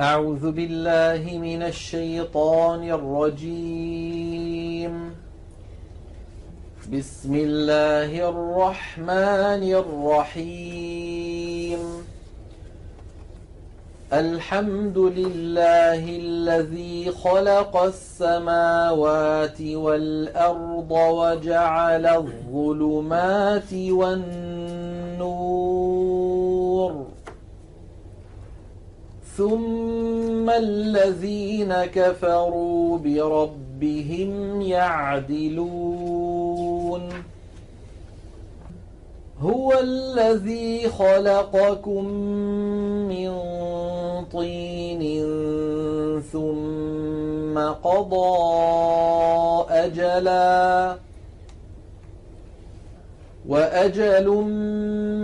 أعوذ بالله من الشيطان الرجيم. بسم الله الرحمن الرحيم. الحمد لله الذي خلق السماوات والأرض وجعل الظلمات والنور. ثم الذين كفروا بربهم يعدلون. هو الذي خلقكم من طين ثم قضى أجلا وأجل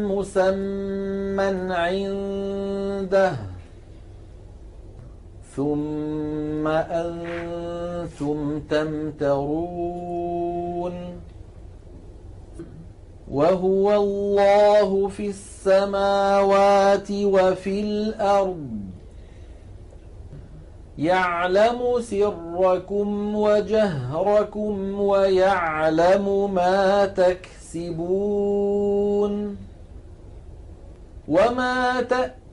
مسمى عنده ثم أنتم تمترون. وهو الله في السماوات وفي الأرض. يعلم سركم وجهركم ويعلم ما تكسبون. وما تأتون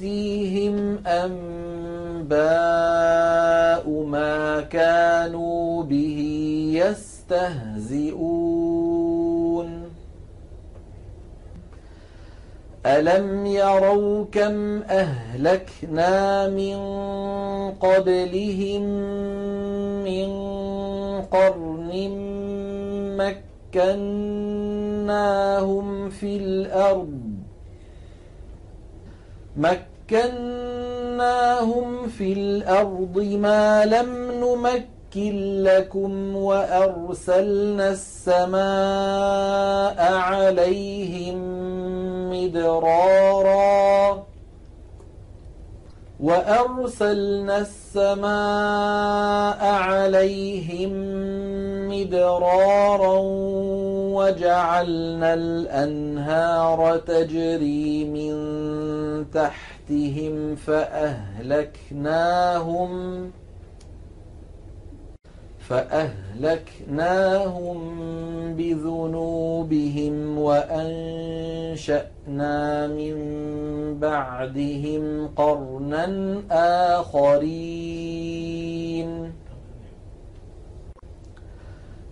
يأتيهم أنباء ما كانوا به يستهزئون. ألم يروا كم أهلكنا من قبلهم من قرن مكناهم في الأرض مكناهم في الأرض ما لم نمكن لكم وأرسلنا السماء عليهم مدرارا وأرسلنا السماء عليهم مدرارا وجعلنا الأنهار تجري من تحتهم فأهلكناهم فأهلكناهم بذنوبهم وأنشأنا من بعدهم قرنا آخرين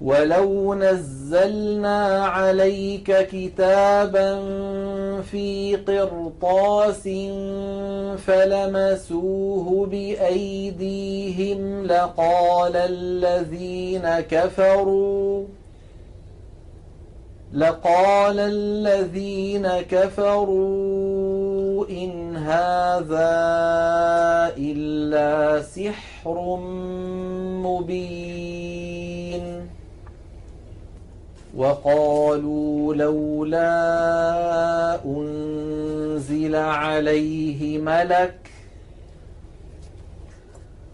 ولو نزلنا عليك كتابا في قرطاس فلمسوه بأيديهم لقال الذين كفروا لقال الذين كفروا إن هذا إلا سحر مبين. وقالوا لولا أنزل عليه ملك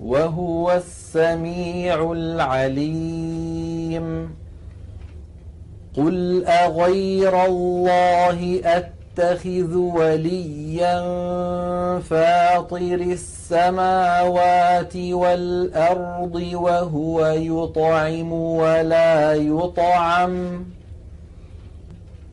وهو السميع العليم. قل أغير الله أتخذ وليا فاطر السماوات والأرض وهو يطعم ولا يطعم.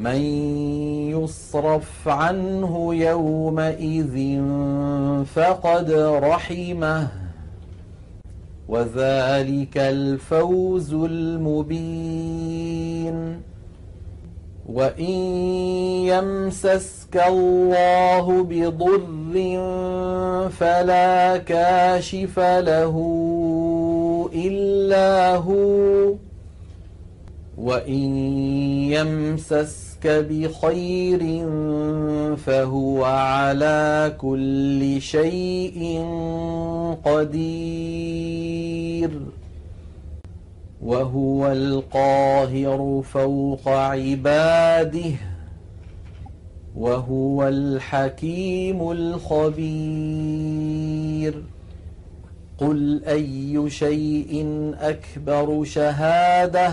من يصرف عنه يومئذ فقد رحمه. وذلك الفوز المبين. وإن يمسسك الله بضر فلا كاشف له إلا هو. وإن يمسسك بخير فهو على كل شيء قدير وهو القاهر فوق عباده وهو الحكيم الخبير قل اي شيء اكبر شهاده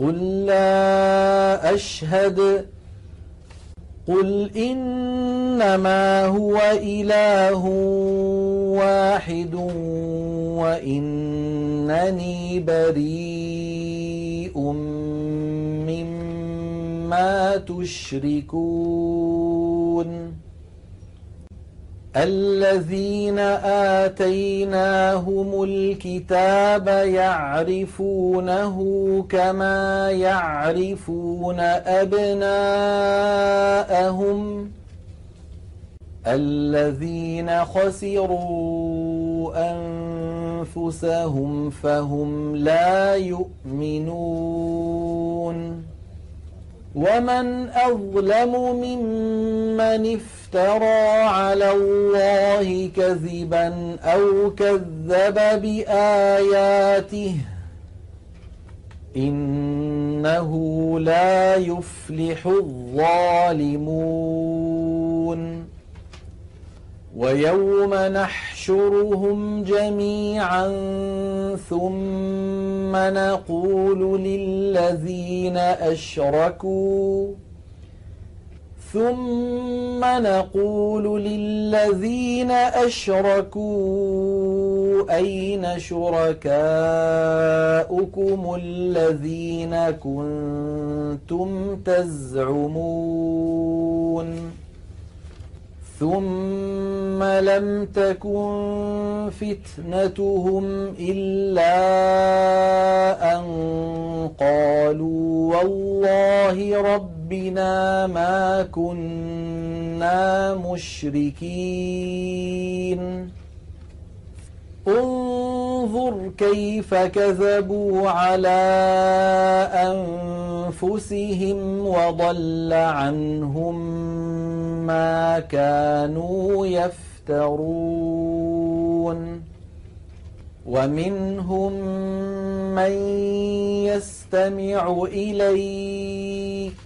قل لا أشهد قل إنما هو إله واحد وإنني بريء مما تشركون الذين آتيناهم الكتاب يعرفونه كما يعرفون أبناءهم. الذين خسروا أنفسهم فهم لا يؤمنون. ومن أظلم ممن افترى على الله كذبا أو كذب بآياته إنه لا يفلح الظالمون ويوم نحشرهم جميعا ثم نقول للذين أشركوا ثم نقول للذين أشركوا أين شركاؤكم الذين كنتم تزعمون ثم لم تكن فتنتهم إلا أن قالوا والله ربنا ما كنا مشركين. انظر كيف كذبوا على أنفسهم وضل عنهم ما كانوا يفترون. ومنهم من يستمع إليك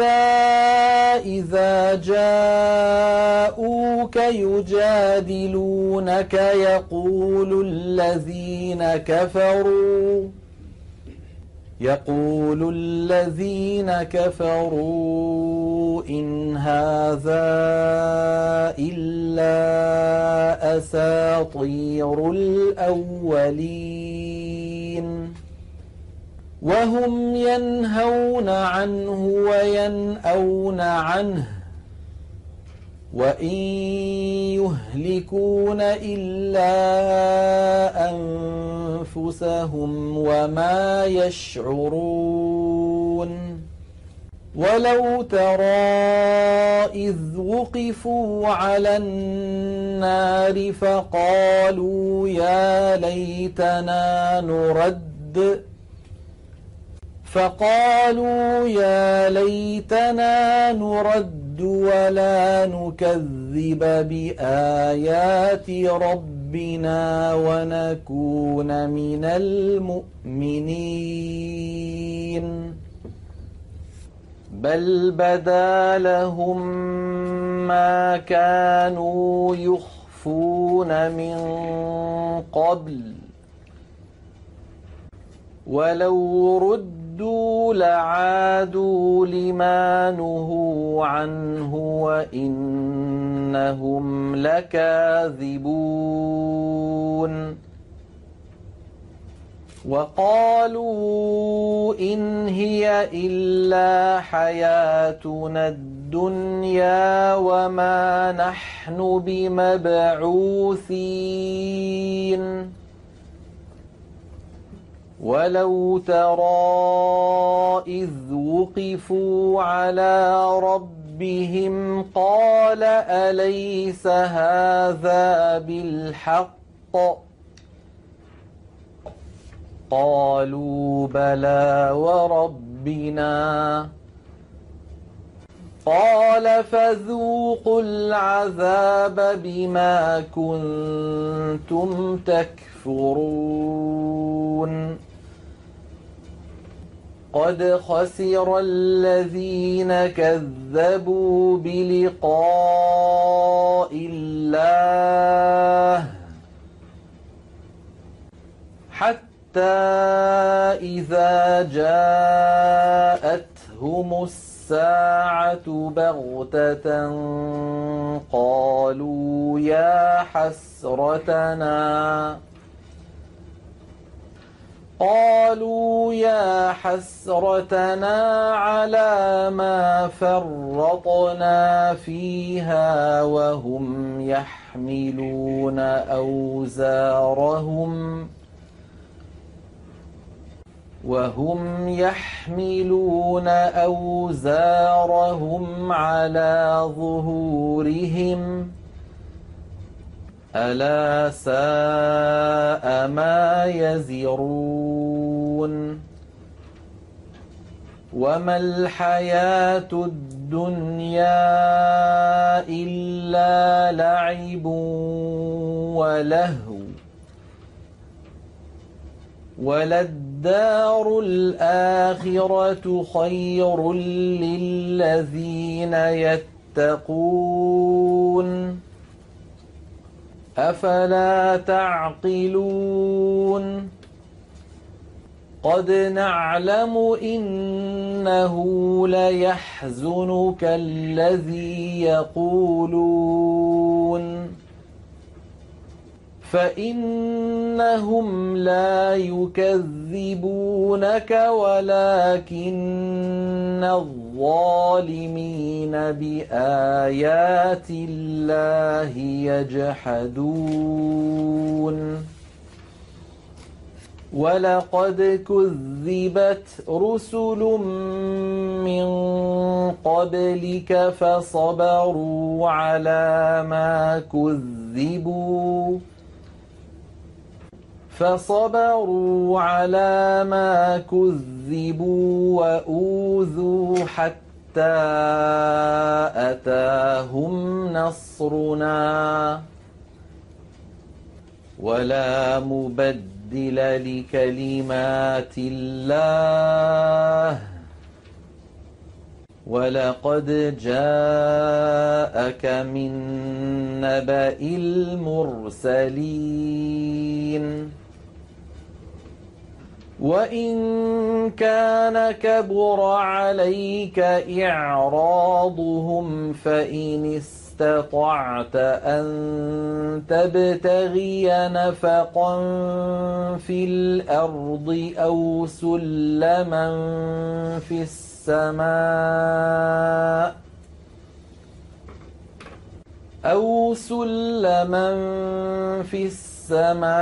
إذا جاءوك يجادلونك يقول الذين كفروا يقول الذين كفروا إن هذا إلا أساطير الأولين وهم ينهون عنه وينأون عنه وإن يهلكون إلا أنفسهم وما يشعرون ولو ترى إذ وقفوا على النار فقالوا يا ليتنا نرد فقالوا يا ليتنا نرد ولا نكذب بآيات ربنا ونكون من المؤمنين. بل بدا لهم ما كانوا يخفون من قبل. ولو رد ردوا لعادوا لما نهوا عنه وإنهم لكاذبون وقالوا إن هي إلا حياتنا الدنيا وما نحن بمبعوثين ولو ترى إذ وقفوا على ربهم قال أليس هذا بالحق قالوا بلى وربنا قال فذوقوا العذاب بما كنتم تكفرون قد خسر الذين كذبوا بلقاء الله حتى إذا جاءتهم الساعة بغتة قالوا يا حسرتنا قالوا يا حسرتنا على ما فرطنا فيها وهم يحملون أوزارهم وهم يحملون أوزارهم على ظهورهم ألا ساء ما يزرون وما الحياة الدنيا إلا لعب ولهو وللدار الآخرة خير للذين يتقون أفلا تعقلون؟ قد نعلم إنه ليحزنك الذي يقولون. فإنهم لا يكذبونك ولكن الظالمين بآيات الله يجحدون ولقد كذبت رسل من قبلك فصبروا على ما كذبوا فصبروا على ما كذبوا وأوذوا حتى أتاهم نصرنا. ولا مبدل لكلمات الله. ولقد جاءك من نبأ المرسلين. وإن كان كبر عليك إعراضهم فإن استطعت أن تبتغي نفقا في الأرض أو سلما في السماء أو سلما في السماء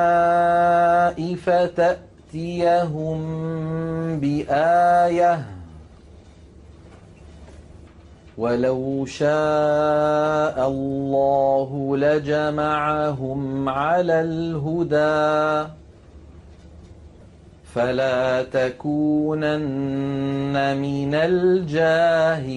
فتأتي يأتيهم بآية. ولو شاء الله لجمعهم على الهدى. فلا تكونن من الجاهلين.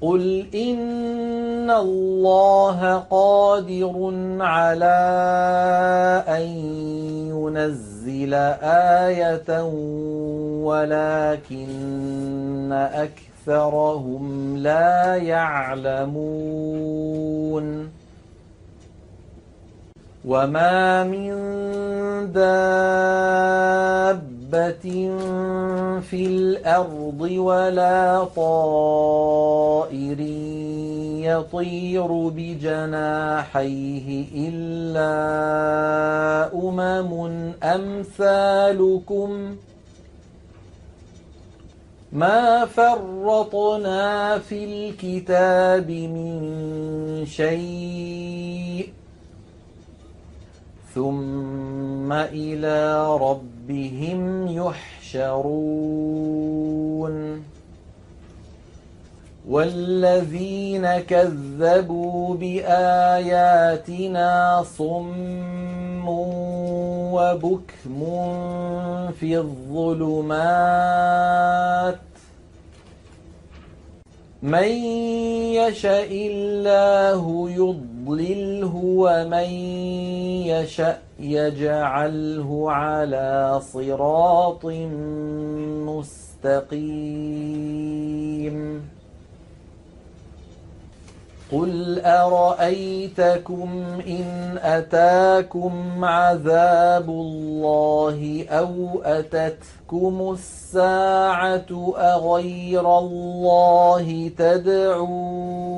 قل إن الله قادر على أن ينزل آية ولكن أكثرهم لا يعلمون وما من دابة في الأرض ولا طائر يطير بجناحيه إلا أمم أمثالكم ما فرطنا في الكتاب من شيء ثم إلى ربهم يحشرون. والذين كذبوا بآياتنا صم وبكم في الظلمات من يشاء الله يضلله ومن يشاء يجعله على صراط مستقيم قل أرأيتكم إن أتاكم عذاب الله أو أتتكم الساعة أغير الله تدعون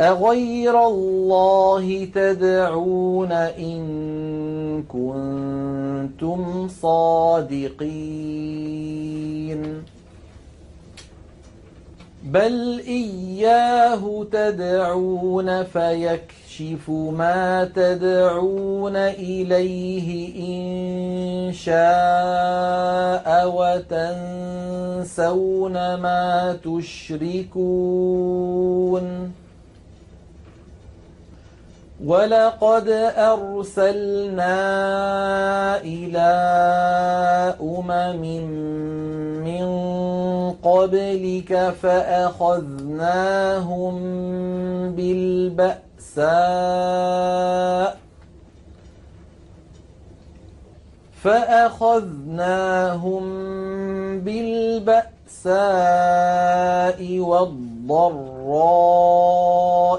أغير الله تدعون إن كنتم صادقين بل إياه تدعون فيكشف ما تدعون إليه إن شاء وتنسون ما تشركون ولقد أرسلنا إلى أمم من قبلك فأخذناهم بالبأساء فأخذناهم بالبأساء والضراء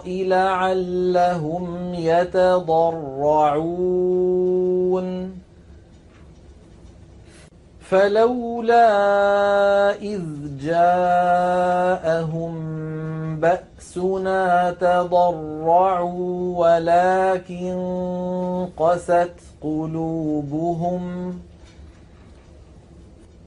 لعلهم يتضرعون. فلولا إذ جاءهم بأسنا تضرعوا ولكن قست قلوبهم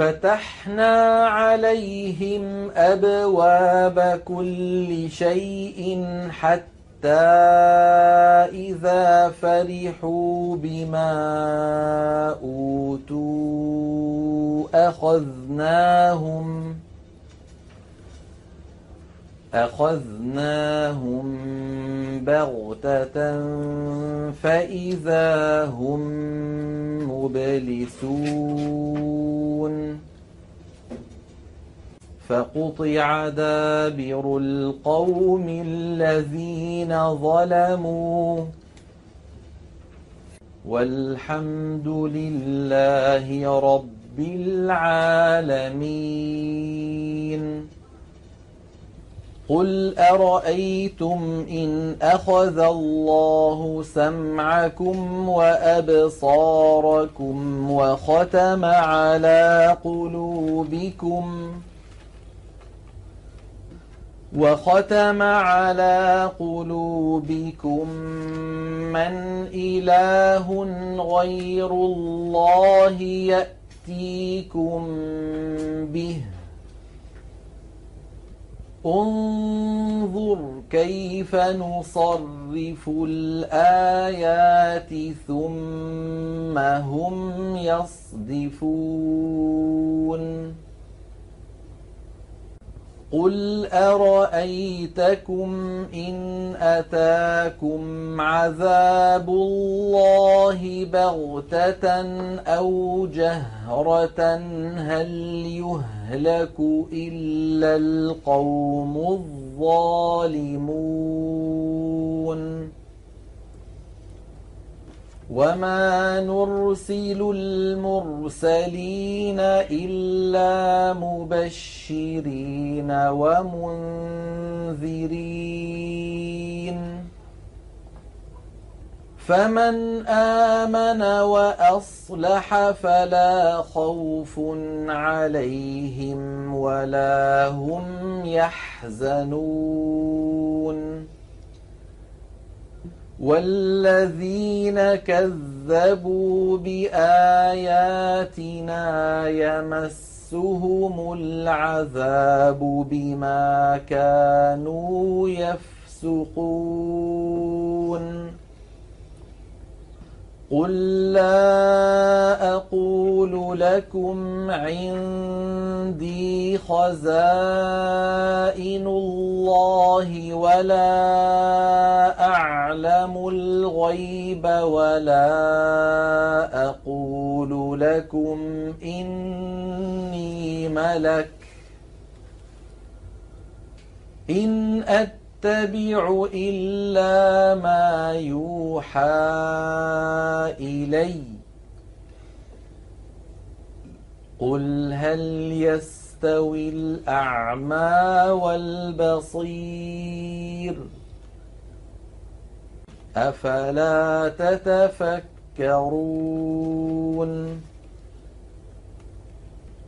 فتحنا عليهم أبواب كل شيء حتى إذا فرحوا بما أوتوا أخذناهم أخذناهم بغتة فإذا هم مبلسون. فقطع دابر القوم الذين ظلموا. والحمد لله رب العالمين. قل أرأيتم إن أخذ الله سمعكم وأبصاركم وختم على قلوبكم ۖ وختم على قلوبكم من إله غير الله يأتيكم به انظر كيف نصرف الآيات ثم هم يصدفون. قل أرأيتكم إن أتاكم عذاب الله بغتة أو جهرة هل يهلك إلا القوم الظالمون وما نرسل المرسلين إلا مبشرين ومنذرين فمن آمن وأصلح فلا خوف عليهم ولا هم يحزنون والذين كذبوا بآياتنا يمسهم العذاب بما كانوا يفسقون قل لا أقول لكم عندي خزائن الله ولا أعلم الغيب ولا أقول لكم إني ملك إن أت أتبع إلا ما يوحى إلي. قل هل يستوي الأعمى والبصير؟ أفلا تتفكرون؟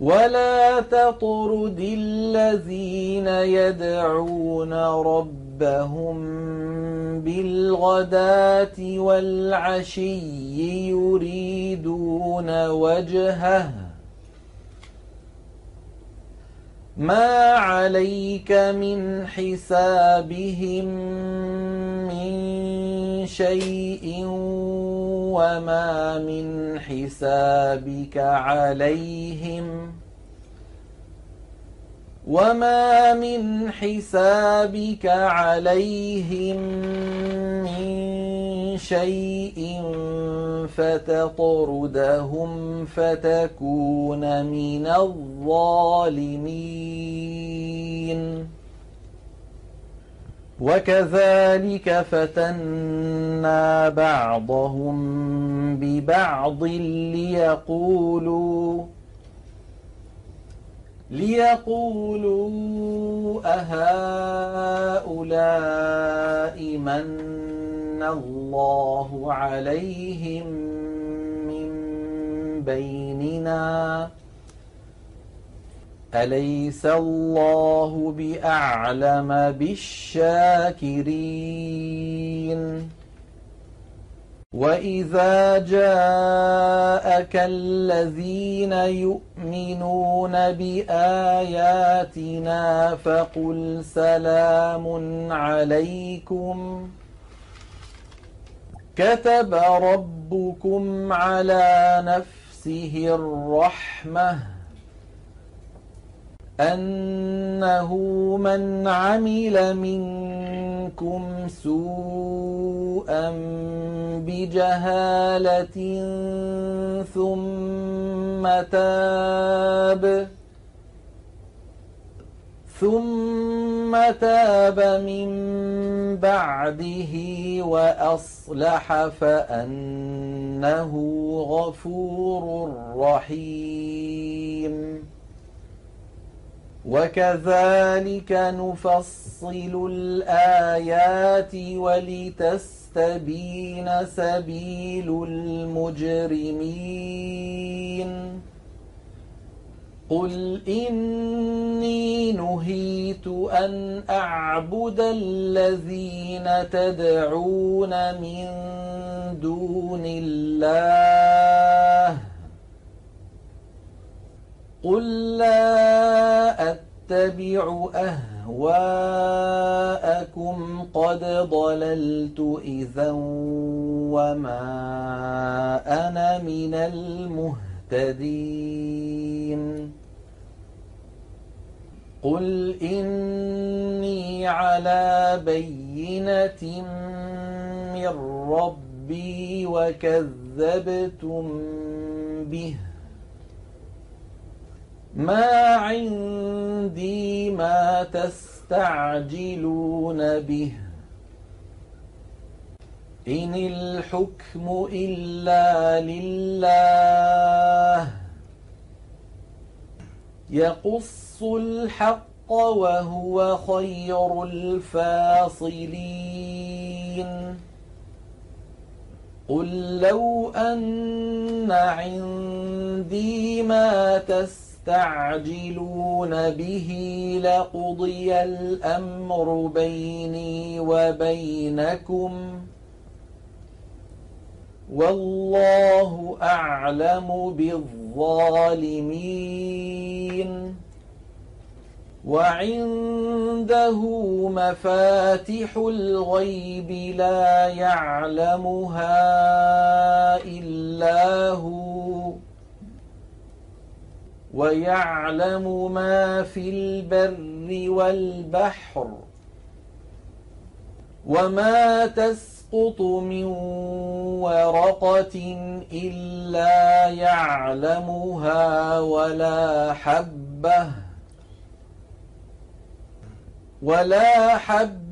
ولا تطرد الذين يدعون ربهم بالغداة والعشي يريدون وجهه ما عليك من حسابهم من شيء وما من حسابك عليهم وما من حسابك عليهم من شيء فتطردهم فتكون من الظالمين وكذلك فتنا بعضهم ببعض ليقولوا ليقولوا أهؤلاء من الله عليهم من بيننا؟ أليس الله بأعلم بالشاكرين؟ وإذا جاءك الذين يؤمنون بآياتنا فقل سلام عليكم كتب ربكم على نفسه الرحمه أنه من عمل منكم سوءا بجهالة ثم تاب ثم تاب من بعده وأصلح فأنه غفور رحيم. وكذلك نفصل الآيات ولتستبين سبيل المجرمين. قل إني نهيت أن أعبد الذين تدعون من دون الله. قل لا أتبع أهواءكم قد ضللت إذا وما أنا من المهتدين قل إني على بينة من ربي وكذبتم به ما عندي ما تستعجلون به. إن الحكم إلا لله. يقص الحق وهو خير الفاصلين. قل لو أن عندي ما تستعجلون تستعجلون به لقضي الأمر بيني وبينكم والله أعلم بالظالمين وعنده مفاتح الغيب لا يعلمها إلا هو ويعلم ما في البر والبحر وما تسقط من ورقة إلا يعلمها ولا حبة ولا حبة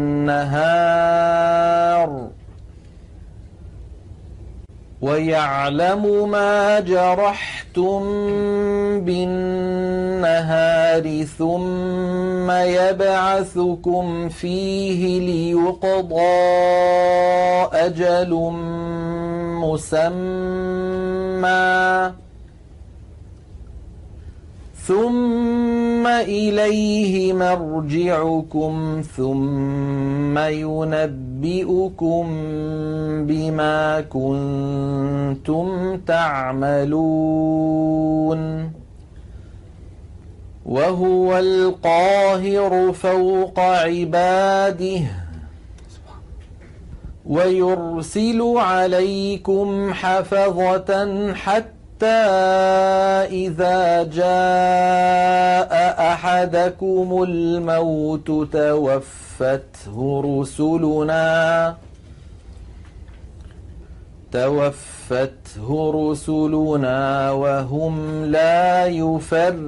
بالنهار ويعلم ما جرحتم بالنهار ثم يبعثكم فيه ليقضى أجل مسمى ثم إليه مرجعكم ثم ينبئكم بما كنتم تعملون وهو القاهر فوق عباده ويرسل عليكم حفظة حتى إذا جاء أحدكم الموت توفته رسلنا توفته رسلنا وهم لا يفرطون.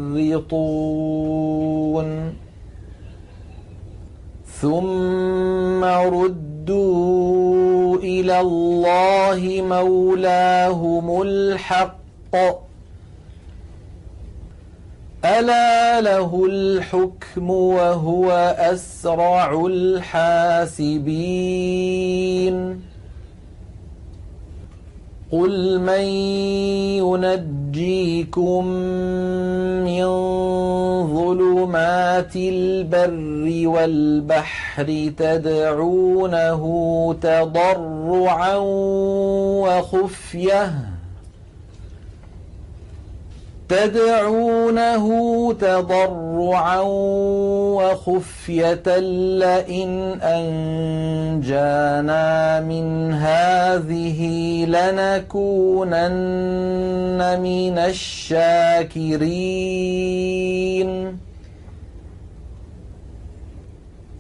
ثم ردوا إلى الله مولاهم الحق ألا له الحكم وهو أسرع الحاسبين. قل من ينجيكم من ظلمات البر والبحر تدعونه تضرعا وخفية. تدعونه تضرعا وخفية لئن أنجانا من هذه لنكونن من الشاكرين.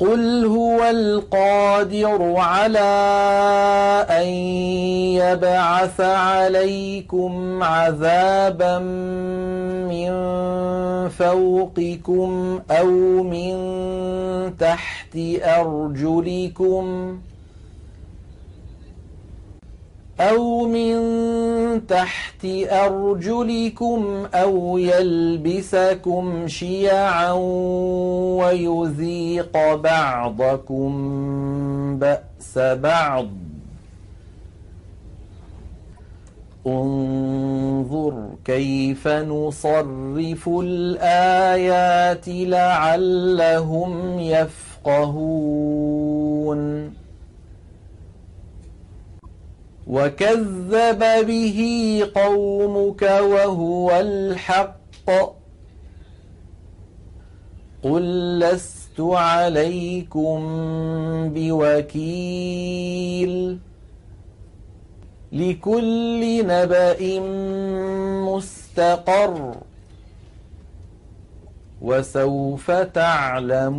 قل هو القادر على أن يبعث عليكم عذابا من فوقكم أو من تحت أرجلكم أو من تحت أرجلكم أو يلبسكم شيعا ويذيق بعضكم بأس بعض. انظر كيف نصرف الآيات لعلهم يفقهون. وكذب به قومك وهو الحق. قل لست عليكم بوكيل. لكل نبأ مستقر. وسوف تعلمون.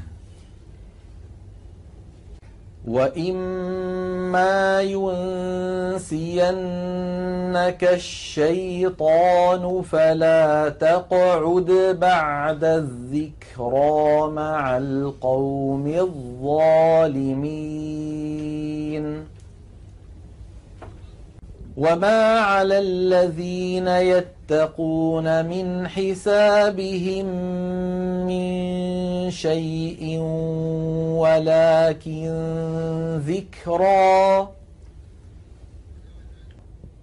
وإما ينسينك الشيطان فلا تقعد بعد الذكرى مع القوم الظالمين وما على الذين يتقون من حسابهم من شيء ولكن ذكرى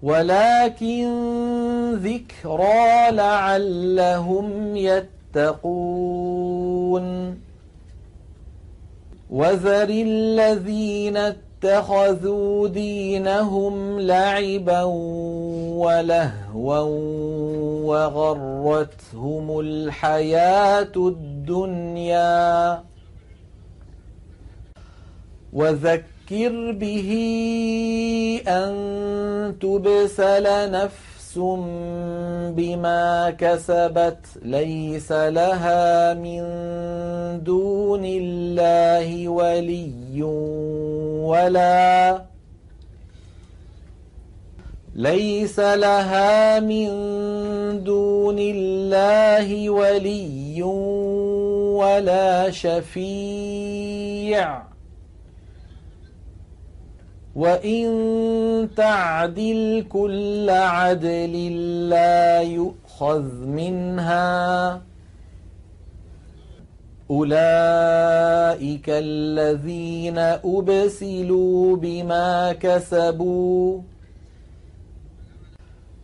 ولكن ذكرى لعلهم يتقون وذر الذين اتخذوا دينهم لعبا ولهوا وغرتهم الحياة الدنيا. وذكر به أن تبسل نفس بما كسبت ليس لها من دون الله ولي ولا ليس لها من دون الله ولي ولا شفيع وإن تعدل كل عدل لا يؤخذ منها أولئك الذين أبسلوا بما كسبوا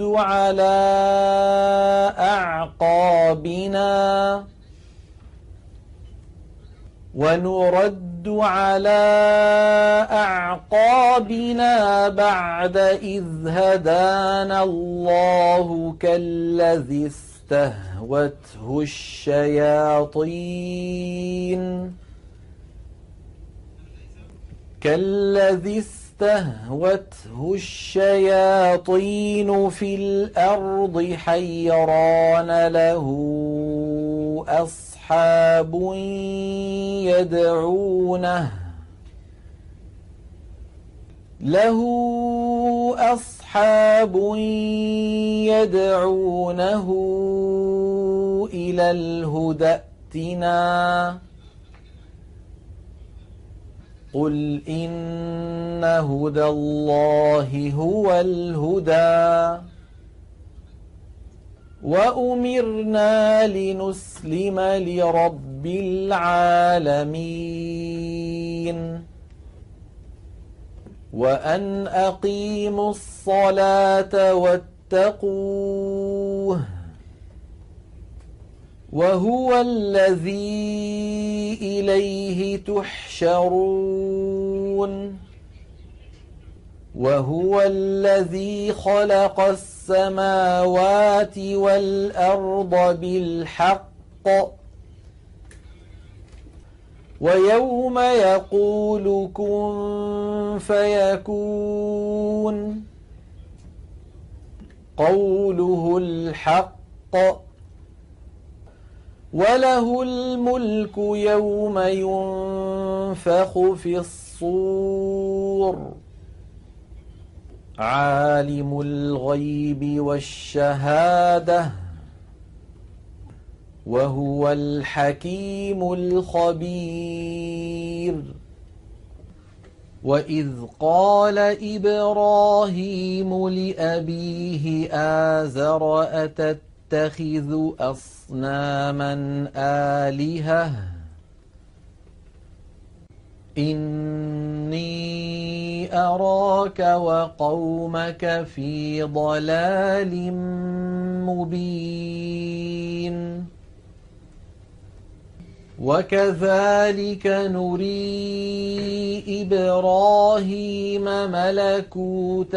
على أعقابنا ونرد على أعقابنا بعد إذ هدانا الله كالذي استهوته الشياطين كالذي استهوته الشياطين في الأرض حيران له أصحاب يدعونه له أصحاب يدعونه إلى الهدى ائتنا قل إن هدى الله هو الهدى. وأمرنا لنسلم لرب العالمين. وأن أقيموا الصلاة واتقوه. وهو الذي إليه تحشرون. وهو الذي خلق السماوات والأرض بالحق. ويوم يقول كن فيكون قوله الحق. وله الملك يوم ينفخ في الصور. عالم الغيب والشهاده. وهو الحكيم الخبير. واذ قال إبراهيم لابيه ازر اتت تتخذ أصناما آلهة. إني أراك وقومك في ضلال مبين. وكذلك نري إبراهيم ملكوت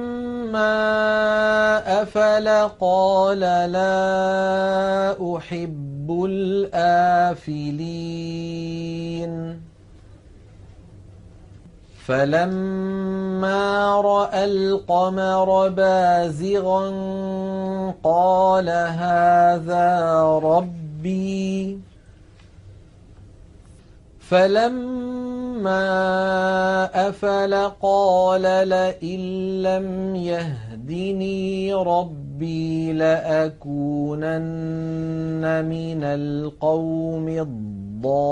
أفل قال لا أحب الآفلين. فلما رأى القمر بازغا قال هذا ربي. فلما افل قال لئن لم يهدني ربي لاكونن من القوم الضالين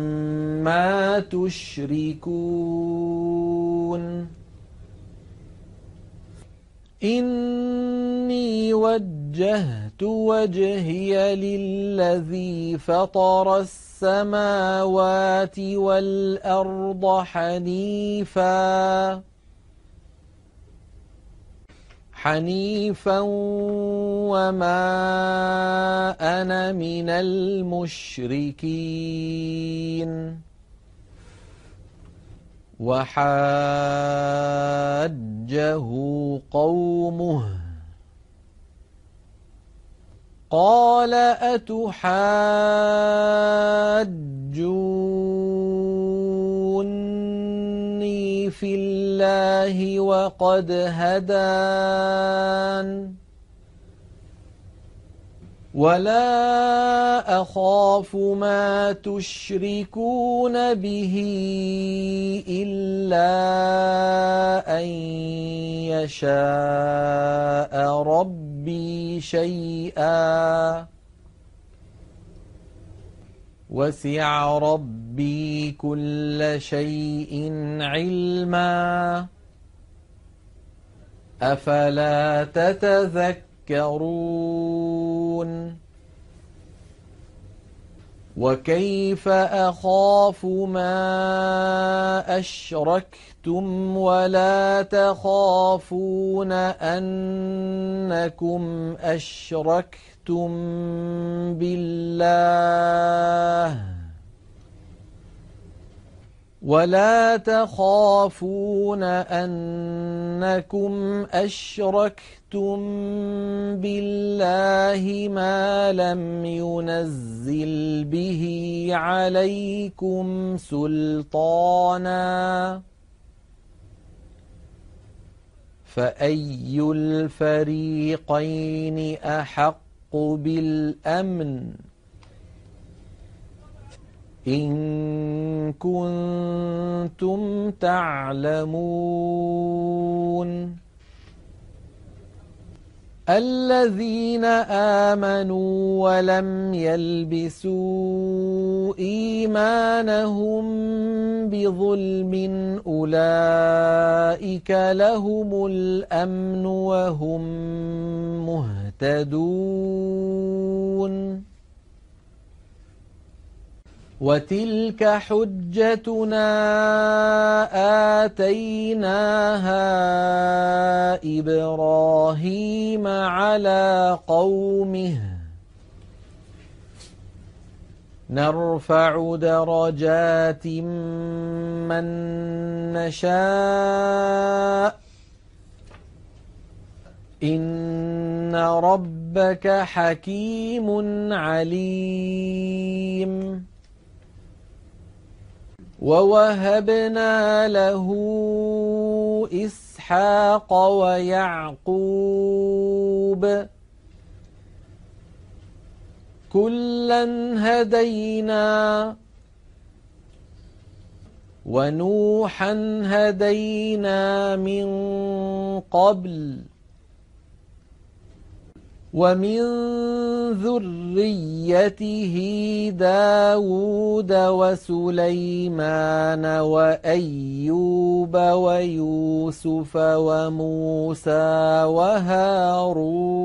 تشركون. إني وجهت وجهي للذي فطر السماوات والأرض حنيفاً. حنيفا وما أنا من المشركين. وحاجه قومه قال أتحاجوني في الله وقد هدان ولا اخاف ما تشركون به الا ان يشاء ربي شيئا وسع ربي كل شيء علما افلا تتذكرون وكيف أخاف ما أشركتم ولا تخافون أنكم أشركتم بالله ولا تخافون أنكم أشركتم بالله ما لم ينزل به عليكم سلطانا فأي الفريقين أحق الحق بالامن ان كنتم تعلمون الذين آمنوا ولم يلبسوا إيمانهم بظلم أولئك لهم الأمن وهم مهتدون وتلك حجتنا آتيناها إبراهيم على قومه. نرفع درجات من نشاء. إن ربك حكيم عليم. ووهبنا له إسحاق ويعقوب كلا هدينا ونوحا هدينا من قبل ومن ذريته داود وسليمان وأيوب ويوسف وموسى وهارون.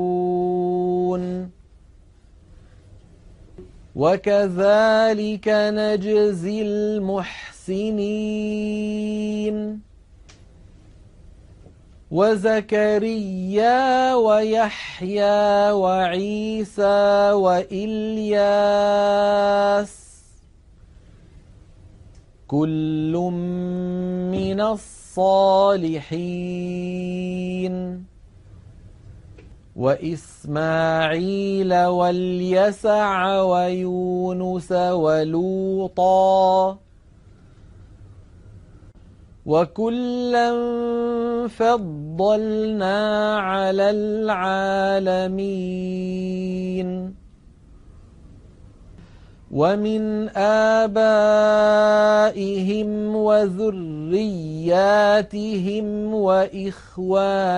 وكذلك نجزي المحسنين. وزكريا ويحيى وعيسى وإلياس. كل من الصالحين. وإسماعيل واليسع ويونس ولوطا. وكلا فضلنا على العالمين ومن آبائهم وذرياتهم وإخوانهم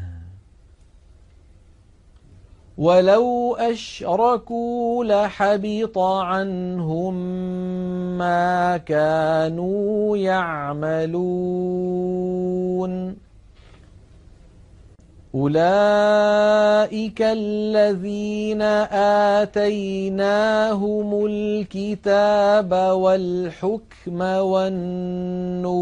ولو أشركوا لحبط عنهم ما كانوا يعملون أولئك الذين آتيناهم الكتاب والحكم والنبوة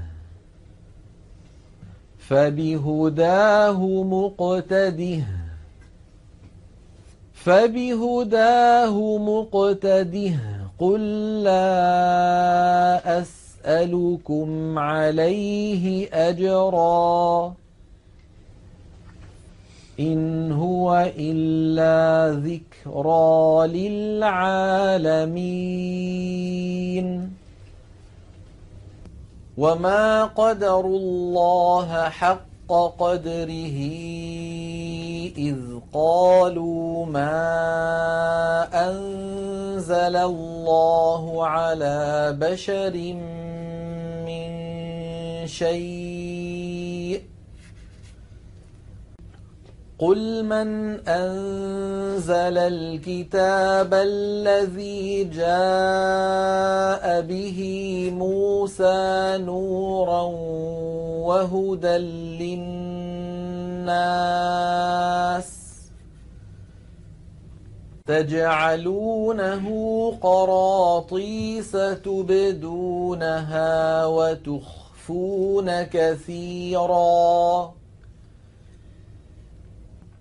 فبهداه مقتده. فبهداه مقتده. قل لا أسألكم عليه أجرا. إن هو إلا ذكرى للعالمين. وما قدروا الله حق قدره إذ قالوا ما أنزل الله على بشر من شيء قل من أنزل الكتاب الذي جاء به موسى نورا وهدى للناس تجعلونه قراطيس تبدونها وتخفون كثيراً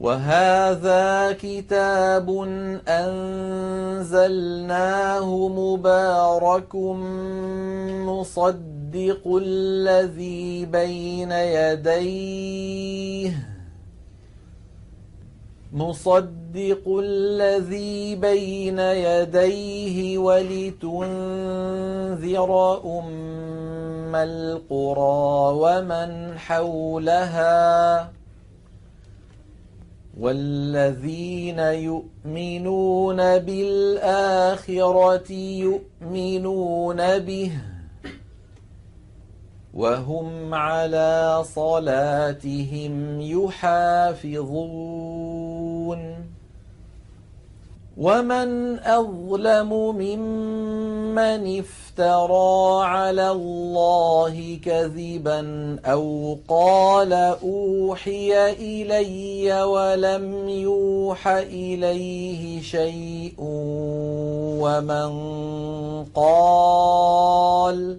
وهذا كتاب أنزلناه مبارك مصدق الذي بين يديه مصدق الذي بين يديه ولتنذر أم القرى ومن حولها. والذين يؤمنون بالآخرة يؤمنون به وهم على صلاتهم يحافظون. ومن أظلم ممن افترى على الله كذبا أو قال أوحي إلي ولم يوح إليه شيء ومن قال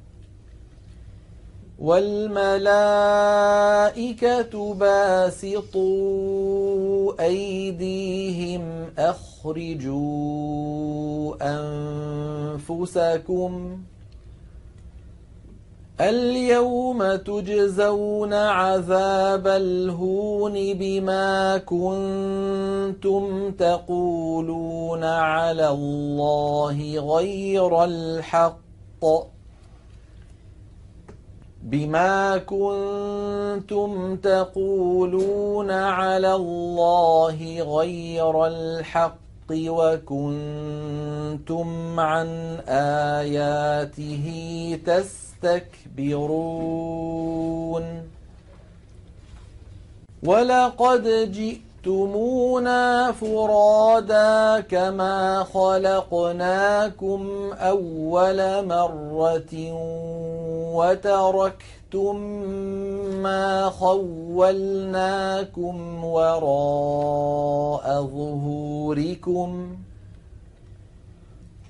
والملائكة باسطوا أيديهم أخرجوا أنفسكم اليوم تجزون عذاب الهون بما كنتم تقولون على الله غير الحق بما كنتم تقولون على الله غير الحق وكنتم عن آياته تستكبرون. ولقد جئتمونا فرادا كما خلقناكم أول مرة وتركتم ما خولناكم وراء ظهوركم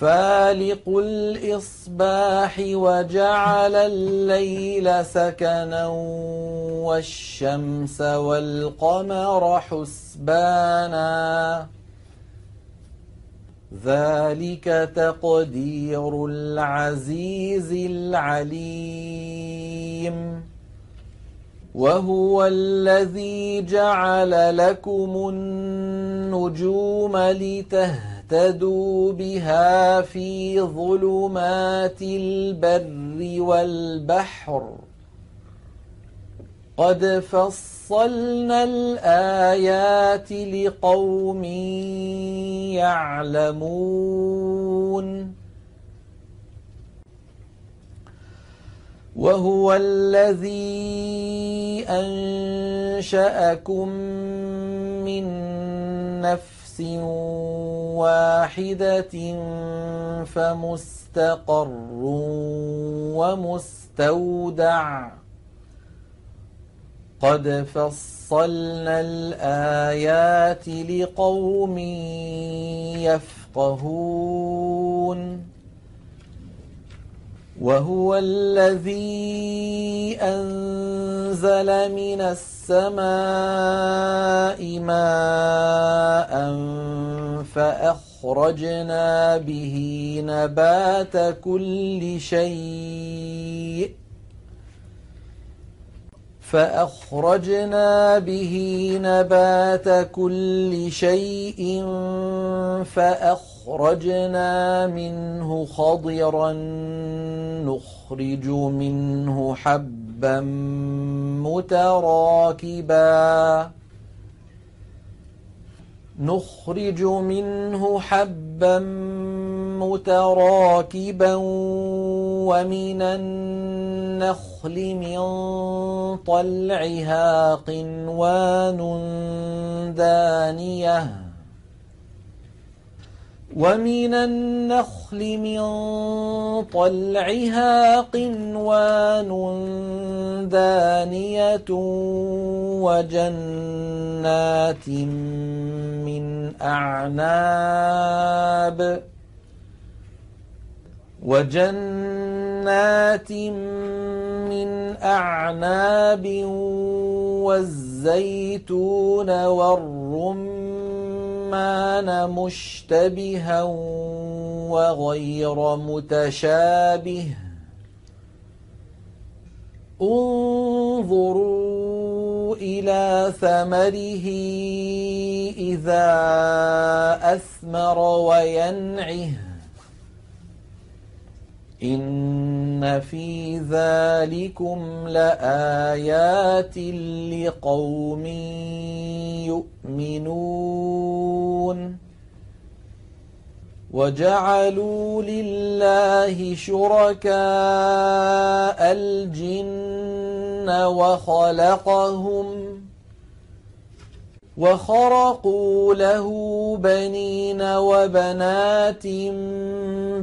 فالق الإصباح وجعل الليل سكنا والشمس والقمر حسبانا. ذلك تقدير العزيز العليم. وهو الذي جعل لكم النجوم لتهتدوا اهتدوا بها في ظلمات البر والبحر قد فصلنا الآيات لقوم يعلمون وهو الذي أنشأكم من نفس واحدة فمستقر ومستودع. قد فصلنا الآيات لقوم يفقهون. وهو الذي أنزل من السماء ماء فأخرجنا به نبات كل شيء فأخرجنا به نبات كل شيء فأخرجنا منه خضرا نخرج منه حبا متراكبا. نخرج منه حبا متراكبا ومن النخل من طلعها قنوان دانية. ومن النخل من طلعها قنوان دانية وجنات من أعناب وجنات من أعناب والزيتون والرمان مشتبها وغير متشابه. انظروا إلى ثمره إذا أثمر وينعه. إن في ذلكم لآيات لقوم يؤمنون وجعلوا لله شركاء الجن وخلقهم وخرقوا له بنين وبنات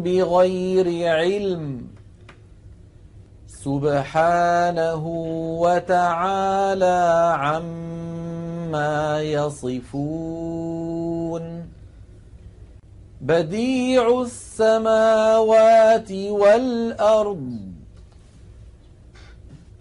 بغير علم. سبحانه وتعالى عما يصفون. بديع السماوات والأرض.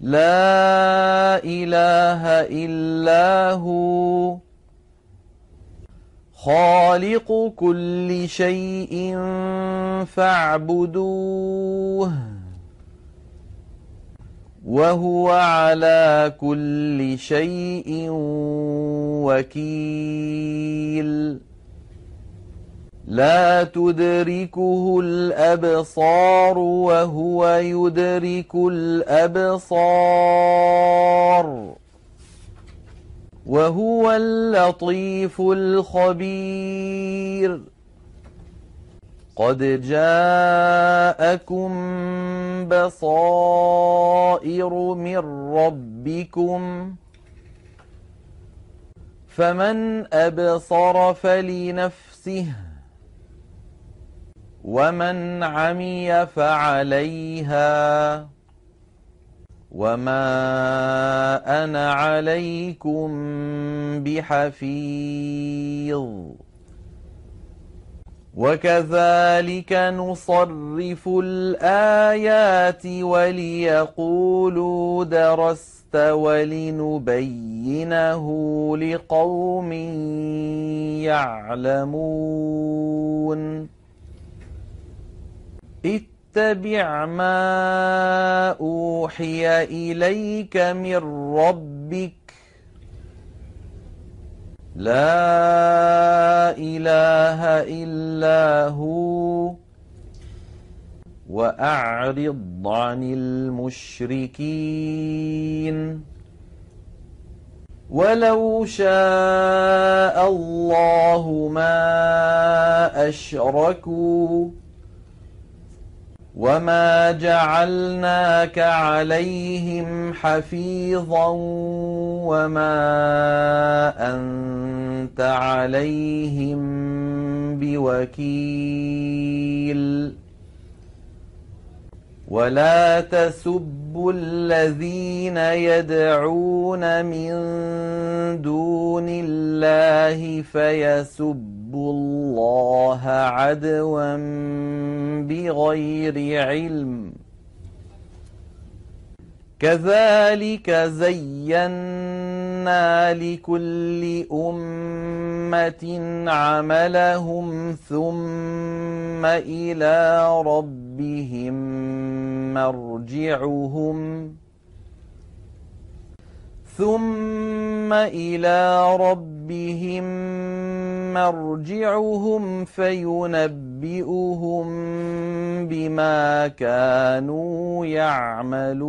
لا إله إلا هو. خالق كل شيء فاعبدوه. وهو على كل شيء وكيل. لا تدركه الأبصار وهو يدرك الأبصار وهو اللطيف الخبير. قد جاءكم بصائر من ربكم فمن أبصر فلنفسه ومن عمي فعليها وما أنا عليكم بحفيظ وكذلك نصرف الايات وليقولوا درست ولنبينه لقوم يعلمون اتبع ما أوحي إليك من ربك. لا إله إلا هو. وأعرض عن المشركين. ولو شاء الله ما أشركوا. وما جعلناك عليهم حفيظا وما أنت عليهم بوكيل ولا تسبوا الذين يدعون من دون الله فيسبوا الله عدوا بغير علم كذلك زينا لكل أمة عملهم ثم إلى ربهم مرجعهم ثم إلى ربهم مرجعهم فينبئهم بما كانوا يعملون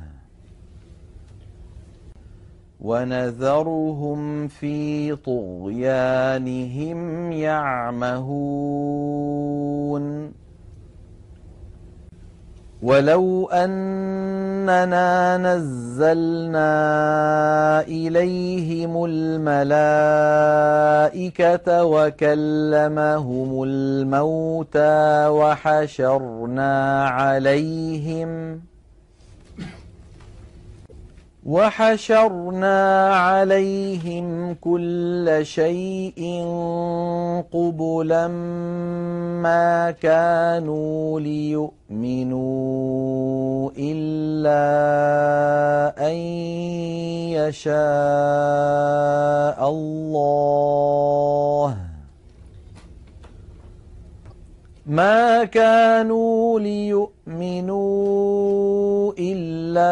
ونذرهم في طغيانهم يعمهون. ولو أننا نزلنا إليهم الملائكة وكلمهم الموتى وحشرنا عليهم وحشرنا عليهم كل شيء قبلا ما كانوا ليؤمنوا إلا أن يشاء الله. ما كانوا ليؤمنوا إلا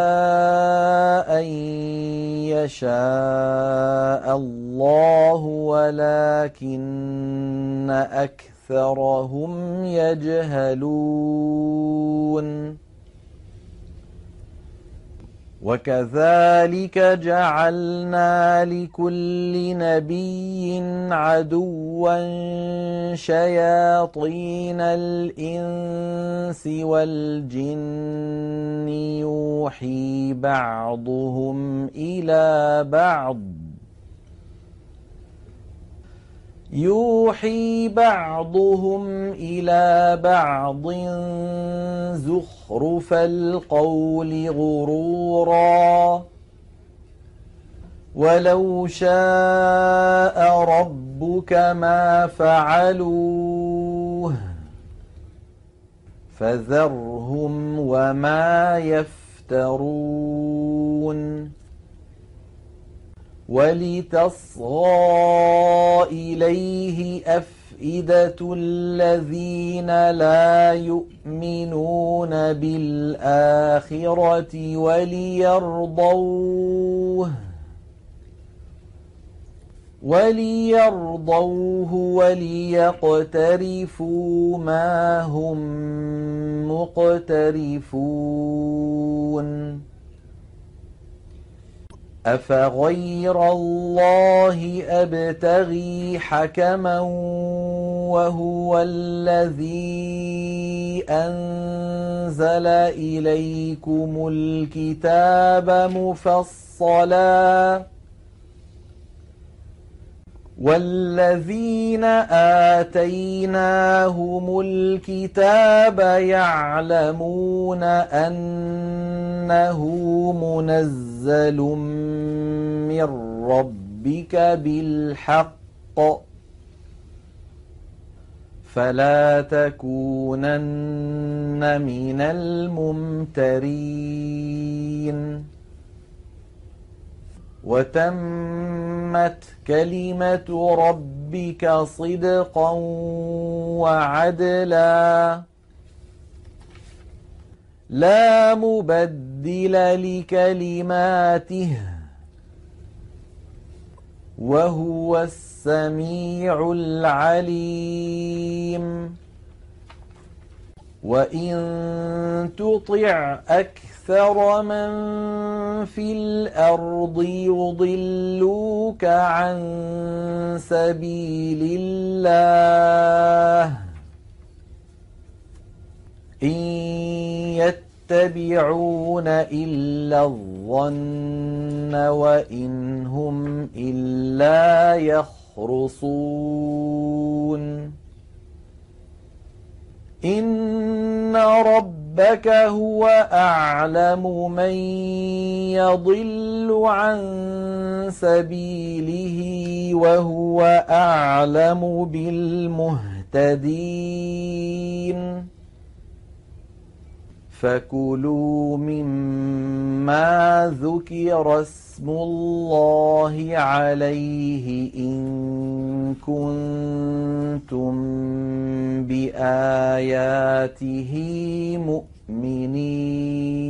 أن يشاء الله ولكن أكثرهم يجهلون وكذلك جعلنا لكل نبي عدوا شياطين الإنس والجن يوحي بعضهم إلى بعض. يوحي بعضهم إلى بعض زخرف القول غرورا. ولو شاء ربك ما فعلوه فذرهم وما يفترون. ولتصغى إليه أفئدة الذين لا يؤمنون بالآخرة وليرضوه وليرضوه وليقترفوا ما هم مقترفون أفغير الله أبتغي حكما وهو الذي أنزل إليكم الكتاب مفصلاً والذين آتيناهم الكتاب يعلمون أنه منزل من ربك بالحق فلا تكونن من الممترين وتمت كلمة ربك صدقا وعدلا. لا مبدل لكلماته وهو السميع العليم. وإن تطع أكثر من في الأرض يضلوك عن سبيل الله. إن يتبعون إلا الظن وإن هم إلا يخرصون. إن ربك هو أعلم من يضل عن سبيله وهو أعلم بالمهتدين. فكلوا مما ذكر اسم الله عليه إن كنتم بآياته مؤمنين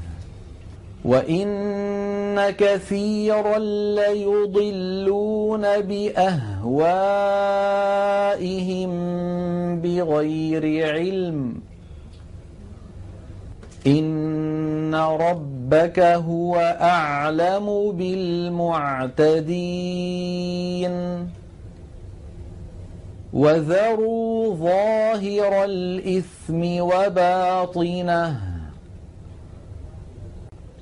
وإن كثيرا ليضلون بأهوائهم بغير علم إن ربك هو أعلم بالمعتدين وذروا ظاهر الإثم وباطنه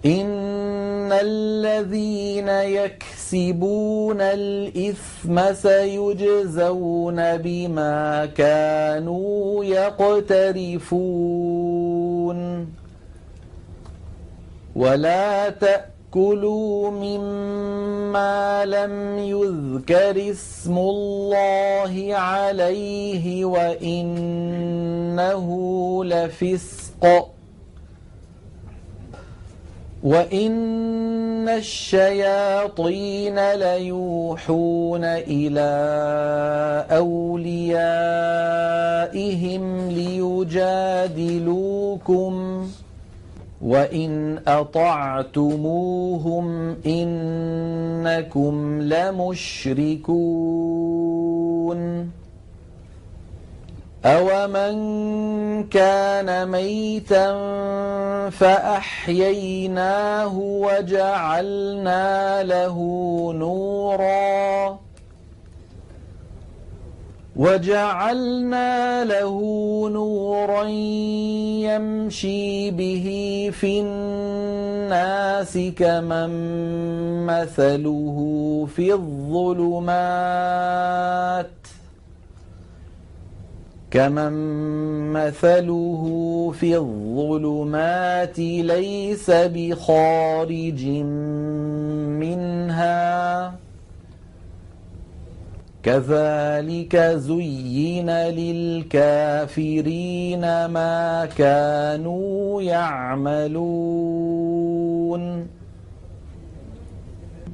إن الذين يكسبون الإثم سيجزون بما كانوا يقترفون ولا تأكلوا مما لم يذكر اسم الله عليه وإنه لفسق وإن الشياطين ليوحون إلى أوليائهم ليجادلوكم وإن أطعتموهم إنكم لمشركون أومن كان ميتا فأحييناه وجعلنا له نورا وجعلنا له نورا يمشي به في الناس كمن مثله في الظلمات كمن مثله في الظلمات ليس بخارج منها كذلك زين للكافرين ما كانوا يعملون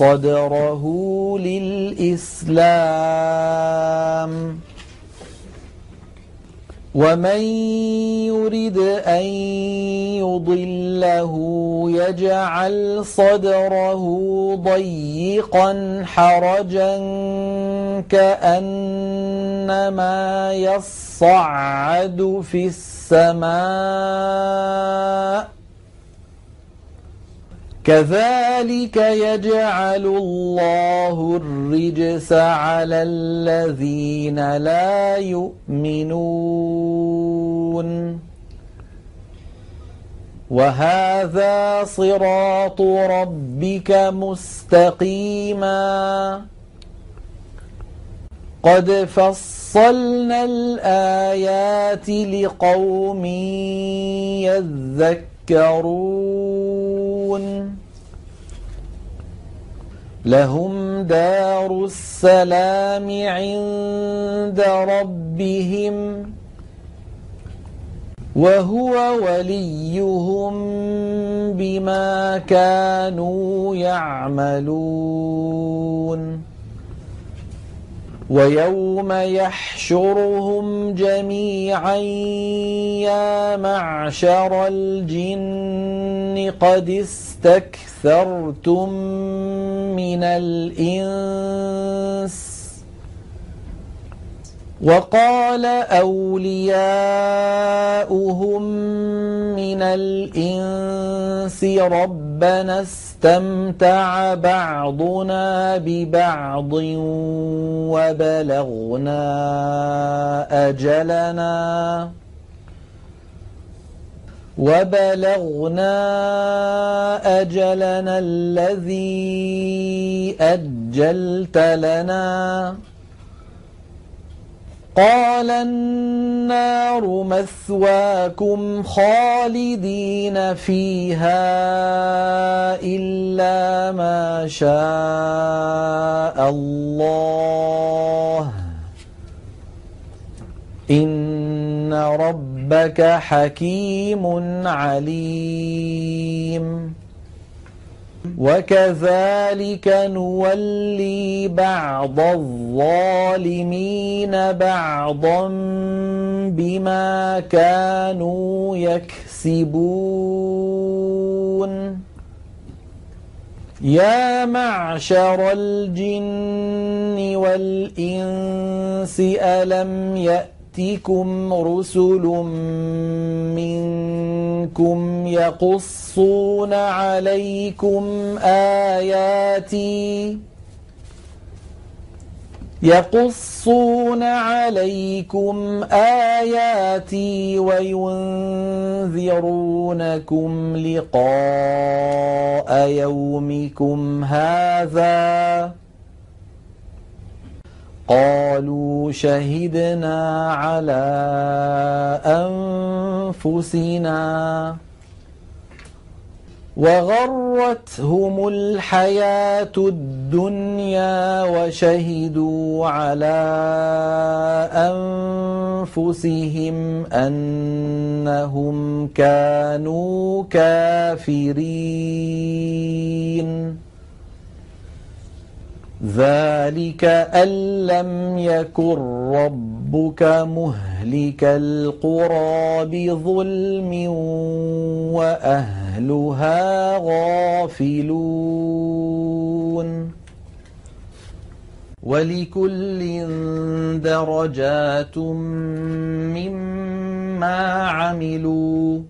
صدره للإسلام. ومن يرد أن يضله يجعل صدره ضيقا حرجا كأنما يصعد في السماء. كذلك يجعل الله الرجس على الذين لا يؤمنون. وهذا صراط ربك مستقيما. قد فصلنا الآيات لقوم يذكرون. لهم دار السلام عند ربهم وهو وليهم بما كانوا يعملون. ويوم يحشرهم جميعا يا معشر الجن قد استكثرتم من الإنس وقال أولياؤهم من الإنس ربنا استمتع بعضنا ببعض وبلغنا أجلنا وبلغنا أجلنا الذي أجلت لنا قال النار مثواكم خالدين فيها إلا ما شاء الله. إن ربك حكيم عليم. وكذلك نولي بعض الظالمين بعضا بما كانوا يكسبون يا معشر الجن والإنس ألم يأت يأتكم رسل منكم يقصون عليكم آياتي يقصون عليكم آياتي وينذرونكم لقاء يومكم هذا قالوا شهدنا على أنفسنا وغرتهم الحياة الدنيا وشهدوا على أنفسهم أنهم كانوا كافرين. ذلك أن لم يكن ربك مهلك القرى بظلم وأهلها غافلون ولكل درجات مما عملوا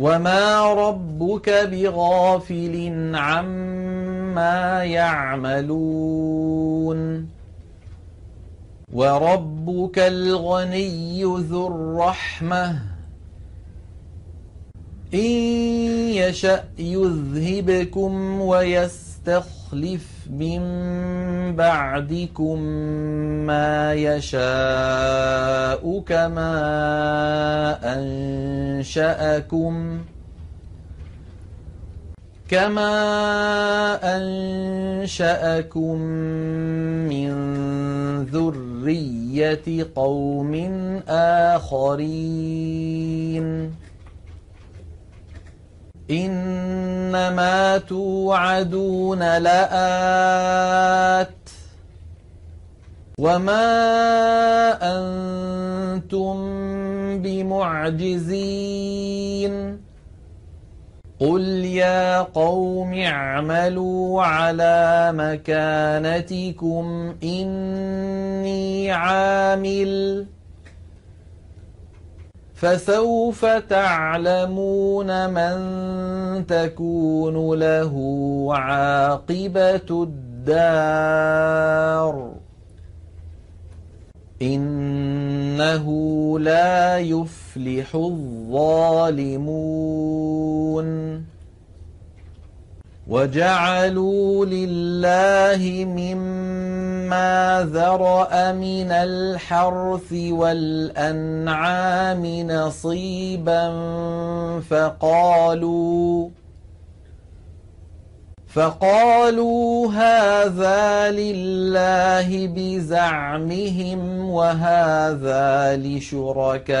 وما ربك بغافل عما يعملون وربك الغني ذو الرحمه ان يشا يذهبكم ويستخلف من بعدكم ما يشاء كما أنشأكم كما أنشأكم من ذرية قوم آخرين. إنما توعدون لآت وما أنتم بمعجزين قل يا قوم اعملوا على مكانتكم إني عامل فسوف تعلمون من تكون له عاقبة الدار. إنه لا يفلح الظالمون. وجعلوا لله مما ذرأ من الحرث والأنعام نصيبا فقالوا فقالوا هذا لله بزعمهم وهذا لشركائنا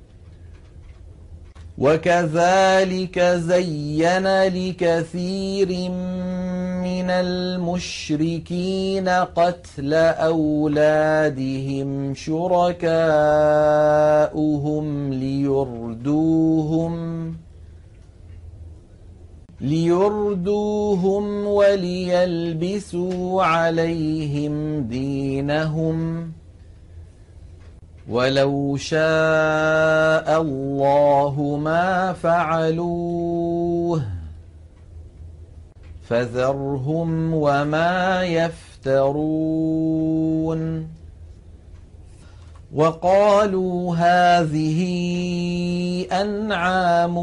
وكذلك زين لكثير من المشركين قتل أولادهم شركاؤهم ليردوهم ليردوهم وليلبسوا عليهم دينهم ولو شاء الله ما فعلوه فذرهم وما يفترون وقالوا هذه أنعام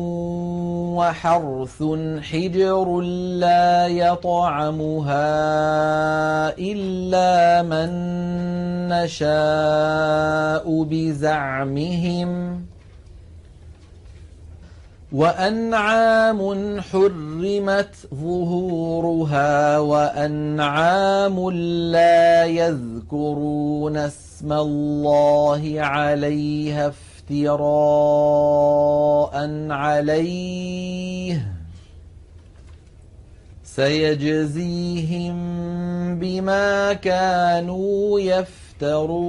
وحرث حجر لا يطعمها إلا من نشاء بزعمهم. وأنعام حرمت ظهورها وأنعام لا يذكرون اسم الله عليها افتراء عليه. سيجزيهم بما كانوا يفترون.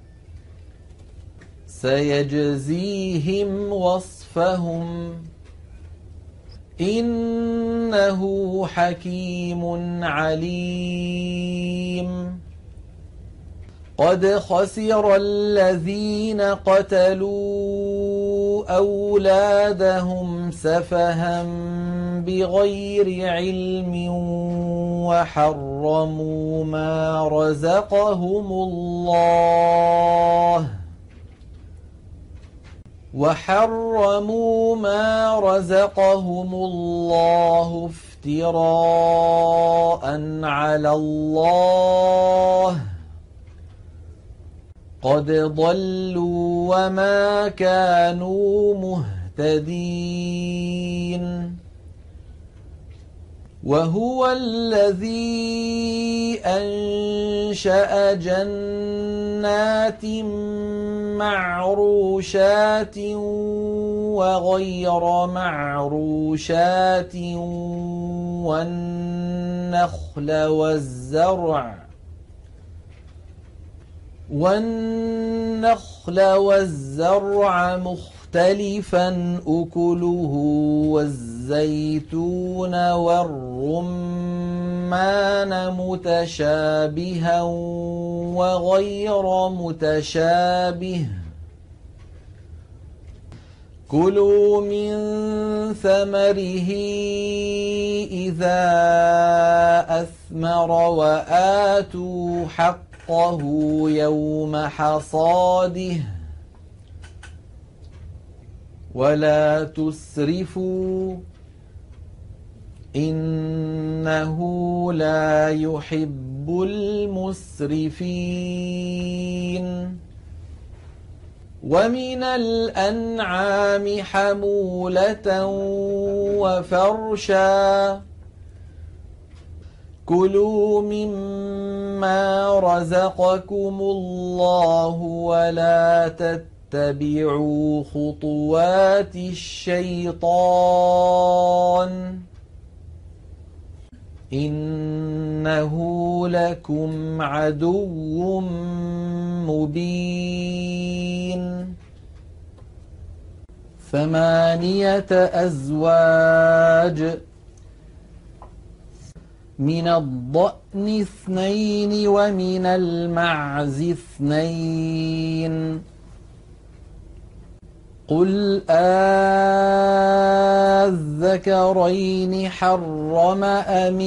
سيجزيهم وصفهم. إنه حكيم عليم. قد خسر الذين قتلوا أولادهم سفها بغير علم وحرموا ما رزقهم الله. وحرموا ما رزقهم الله افتراء على الله. قد ضلوا وما كانوا مهتدين. وهو الذي أنشأ جنات معروشات وغير معروشات والنخل والزرع والنخل والزرع مختلفا أكله والزيتون والرمان متشابها وغير متشابه. كلوا من ثمره إذا أثمر وآتوا حقه يوم حصاده. ولا تسرفوا إنه لا يحب المسرفين ومن الأنعام حمولة وفرشا كلوا مما رزقكم الله ولا تتبعوا خطوات الشيطان إنه لكم عدو مبين ثمانية أزواج من الضأن اثنين ومن المعز اثنين قل آذكرين حرم أم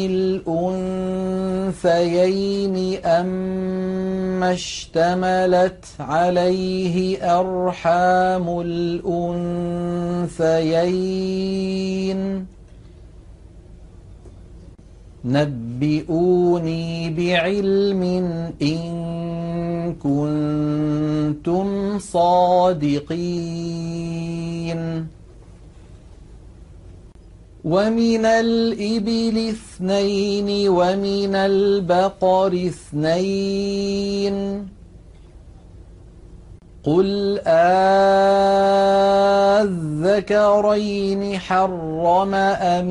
الأنثيين أم اشتملت عليه أرحام الأنثيين نبئوني بعلم إن كنتم صادقين. ومن الإبل اثنين ومن البقر اثنين. قل آذكرين حرم أم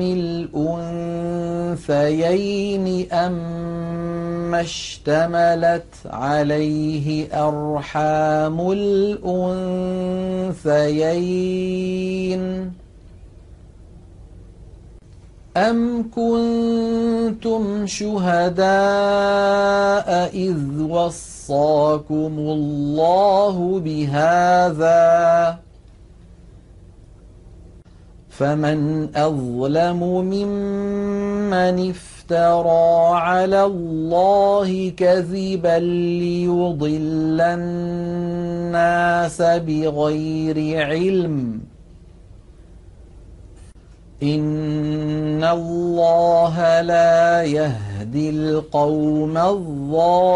الأنثيين أم اشتملت عليه أرحام الأنثيين أم كنتم شهداء إذ وصاكم الله بهذا فمن أظلم ممن افترى على الله كذبا ليضل الناس بغير علم إن الله لا يهدي القوم الظالمين.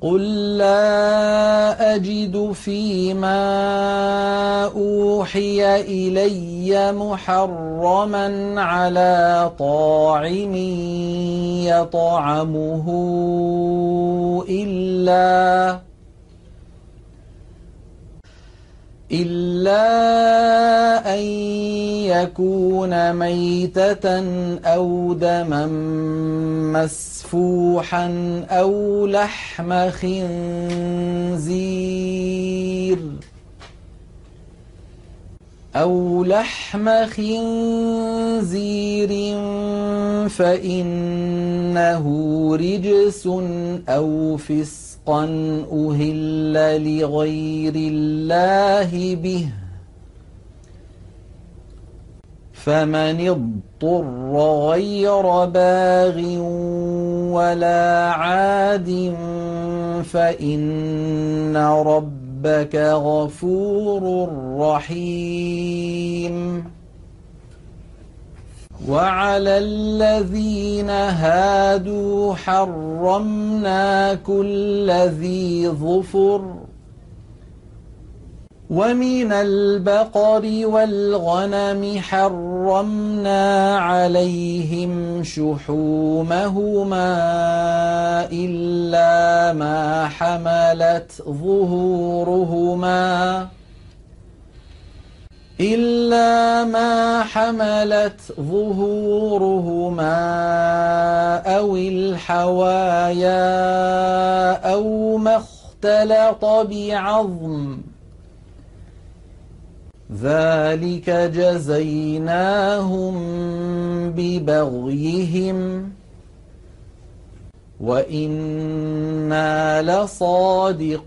قل لا أجد فيما أوحي إلي محرما على طاعم يطعمه إلا إلا أن يكون ميتة أو دما مسفوحا أو لحم خنزير أو لحم خنزير فإنه رجس أو فسق رزقا أهل لغير الله به. فمن اضطر غير باغ ولا عاد فإن ربك غفور رحيم. وعلى الذين هادوا حرمنا كل ذي ظفر ومن البقر والغنم حرمنا عليهم شحومهما إلا ما حملت ظهورهما إلا ما حملت ظهورهما أو الحوايا أو ما اختلط بعظم. ذلك جزيناهم ببغيهم. وإنا لصادقون.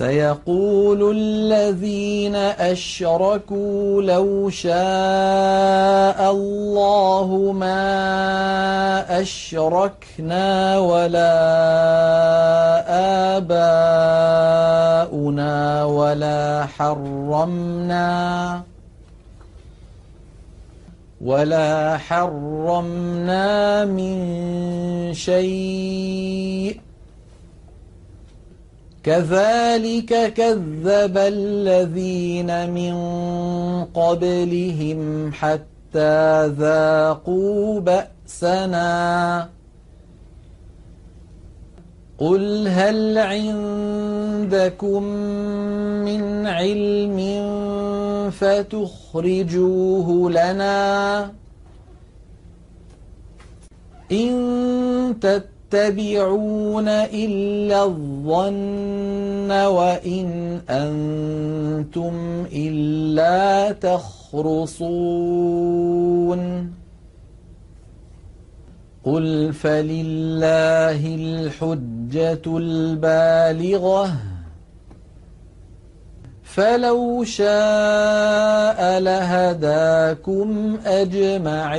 سيقول الذين أشركوا لو شاء الله ما أشركنا ولا آباؤنا ولا حرمنا ولا حرمنا من شيء كذلك كذب الذين من قبلهم حتى ذاقوا بأسنا. قل هل عندكم من علم فتخرجوه لنا؟ إن تتقوا يتبعون إلا الظن وإن أنتم إلا تخرصون. قل فلله الحجة البالغة. فلو شاء لهداكم أجمعين.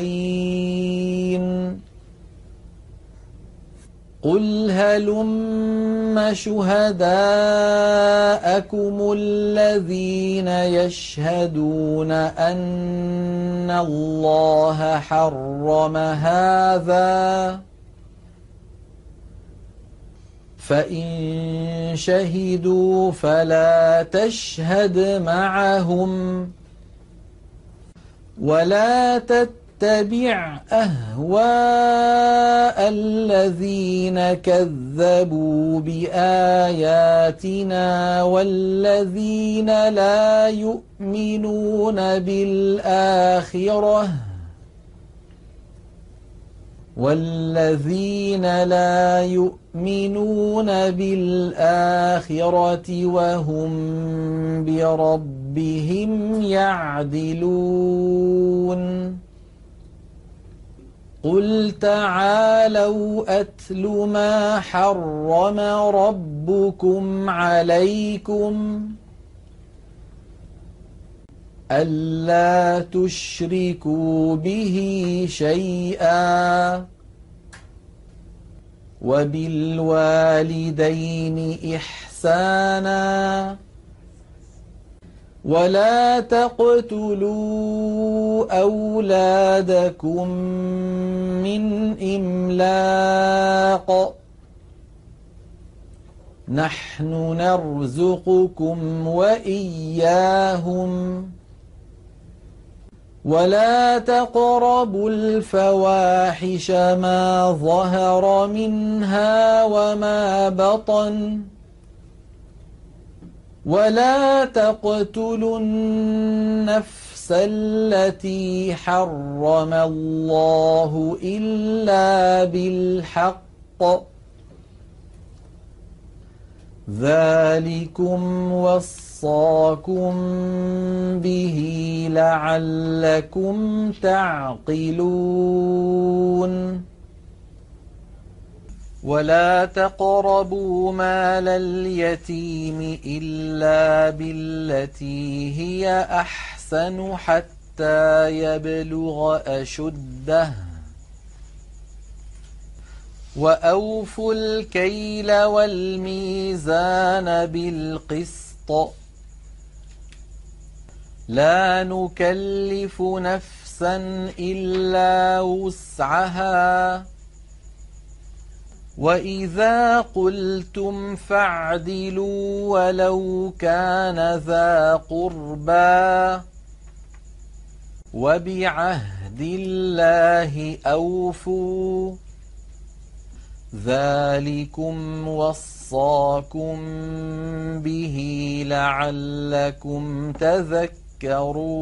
قل هلم شهداءكم الذين يشهدون أن الله حرم هذا فإن شهدوا فلا تشهد معهم ولا تتبعوا اتبع أهواء الذين كذبوا بآياتنا والذين لا يؤمنون بالآخرة والذين لا يؤمنون بالآخرة وهم بربهم يعدلون قل تعالوا أتل ما حرم ربكم عليكم ألا تشركوا به شيئا وبالوالدين إحسانا ولا تقتلوا أولادكم من إملاق نحن نرزقكم وإياهم ولا تقربوا الفواحش ما ظهر منها وما بطن ولا تقتلوا النفس التي حرم الله إلا بالحق ذلكم وصاكم به لعلكم تعقلون ولا تقربوا مال اليتيم إلا بالتي هي أحسن حتى يبلغ أشده وأوفوا الكيل والميزان بالقسط لا نكلف نفسا إلا وسعها وإذا قلتم فاعدلوا ولو كان ذا قربى وبعهد الله أوفوا ذلكم وصاكم به لعلكم تذكرون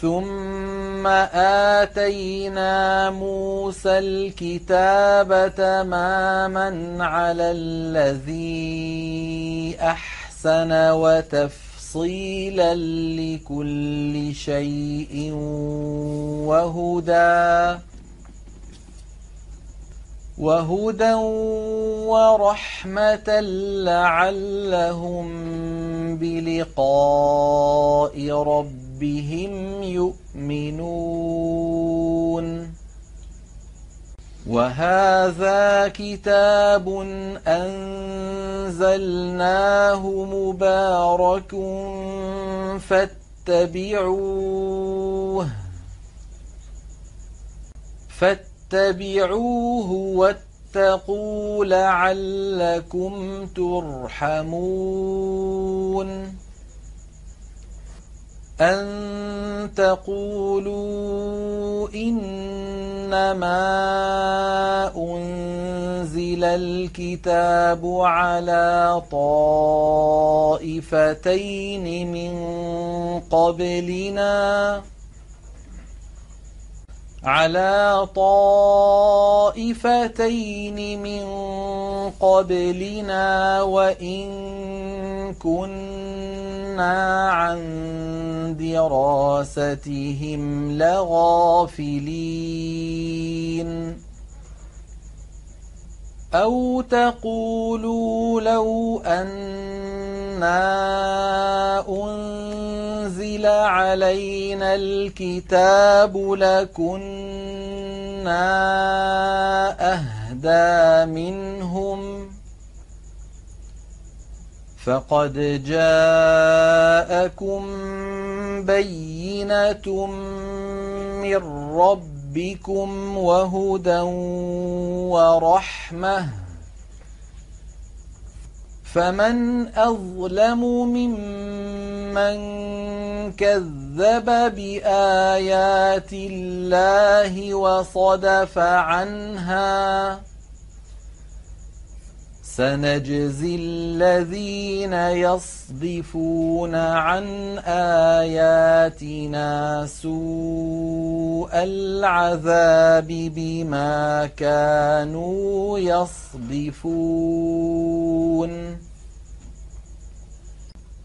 ثم آتينا موسى الكتاب تماما على الذي أحسن أحسن وتفصيلا لكل شيء وهدى. وهدى ورحمة لعلهم بلقاء ربهم يؤمنون. وهذا كتاب أنزلناه مبارك فاتبعوه. فاتبعوه. واتقوا لعلكم ترحمون. أن تقولوا إنما أنزل الكتاب على طائفتين من قبلنا. على طائفتين من قبلنا وإن كنا عن دراستهم لغافلين. أو تقولوا لو أنا أنزل علينا الكتاب لكنا أهدى منهم فقد جاءكم بينة من ربكم وهدى ورحمة فمن أظلم ممن كذب بآيات الله وصدف عنها سنجزي الذين يصدفون عن آياتنا سوء العذاب بما كانوا يصدفون.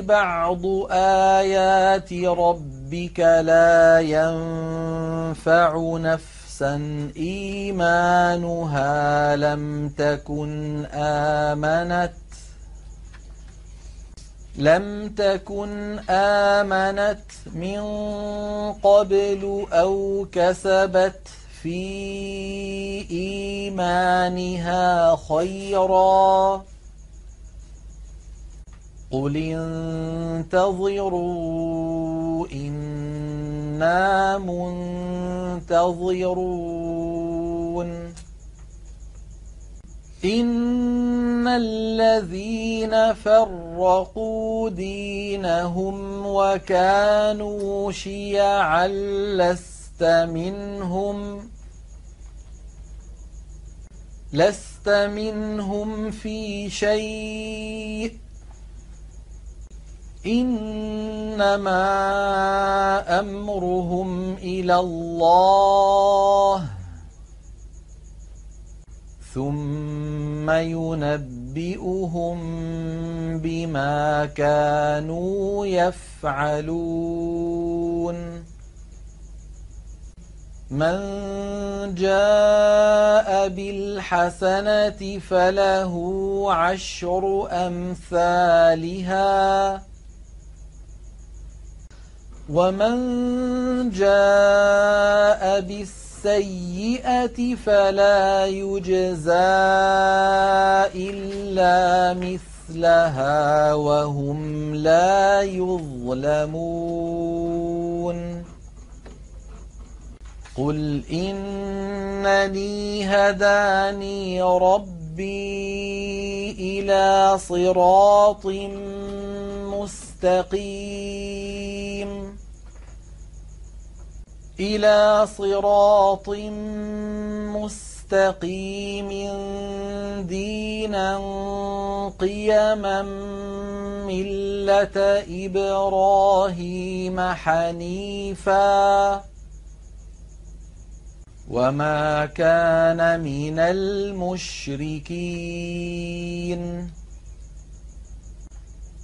بعض آيات ربك لا ينفع نفسا. إيمانها لم تكن آمنت. لم تكن آمنت من قبل أو كسبت. في إيمانها خيرا. قل انتظروا إنا منتظرون. إن الذين فرقوا دينهم وكانوا شيعا لست منهم لست منهم في شيء إنما أمرهم إلى الله. ثم ينبئهم بما كانوا يفعلون. من جاء بالحسنة فله عشر أمثالها. ومن جاء بالسنة السيئة فلا يجزى إلا مثلها وهم لا يظلمون قل إنني هداني ربي إلى صراط مستقيم إلى صراط مستقيم دينا قيما ملة إبراهيم حنيفا. وما كان من المشركين.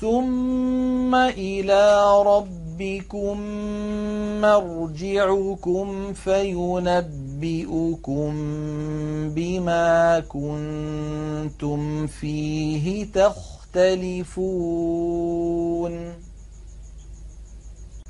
ثم إلى ربكم مرجعكم فينبئكم بما كنتم فيه تختلفون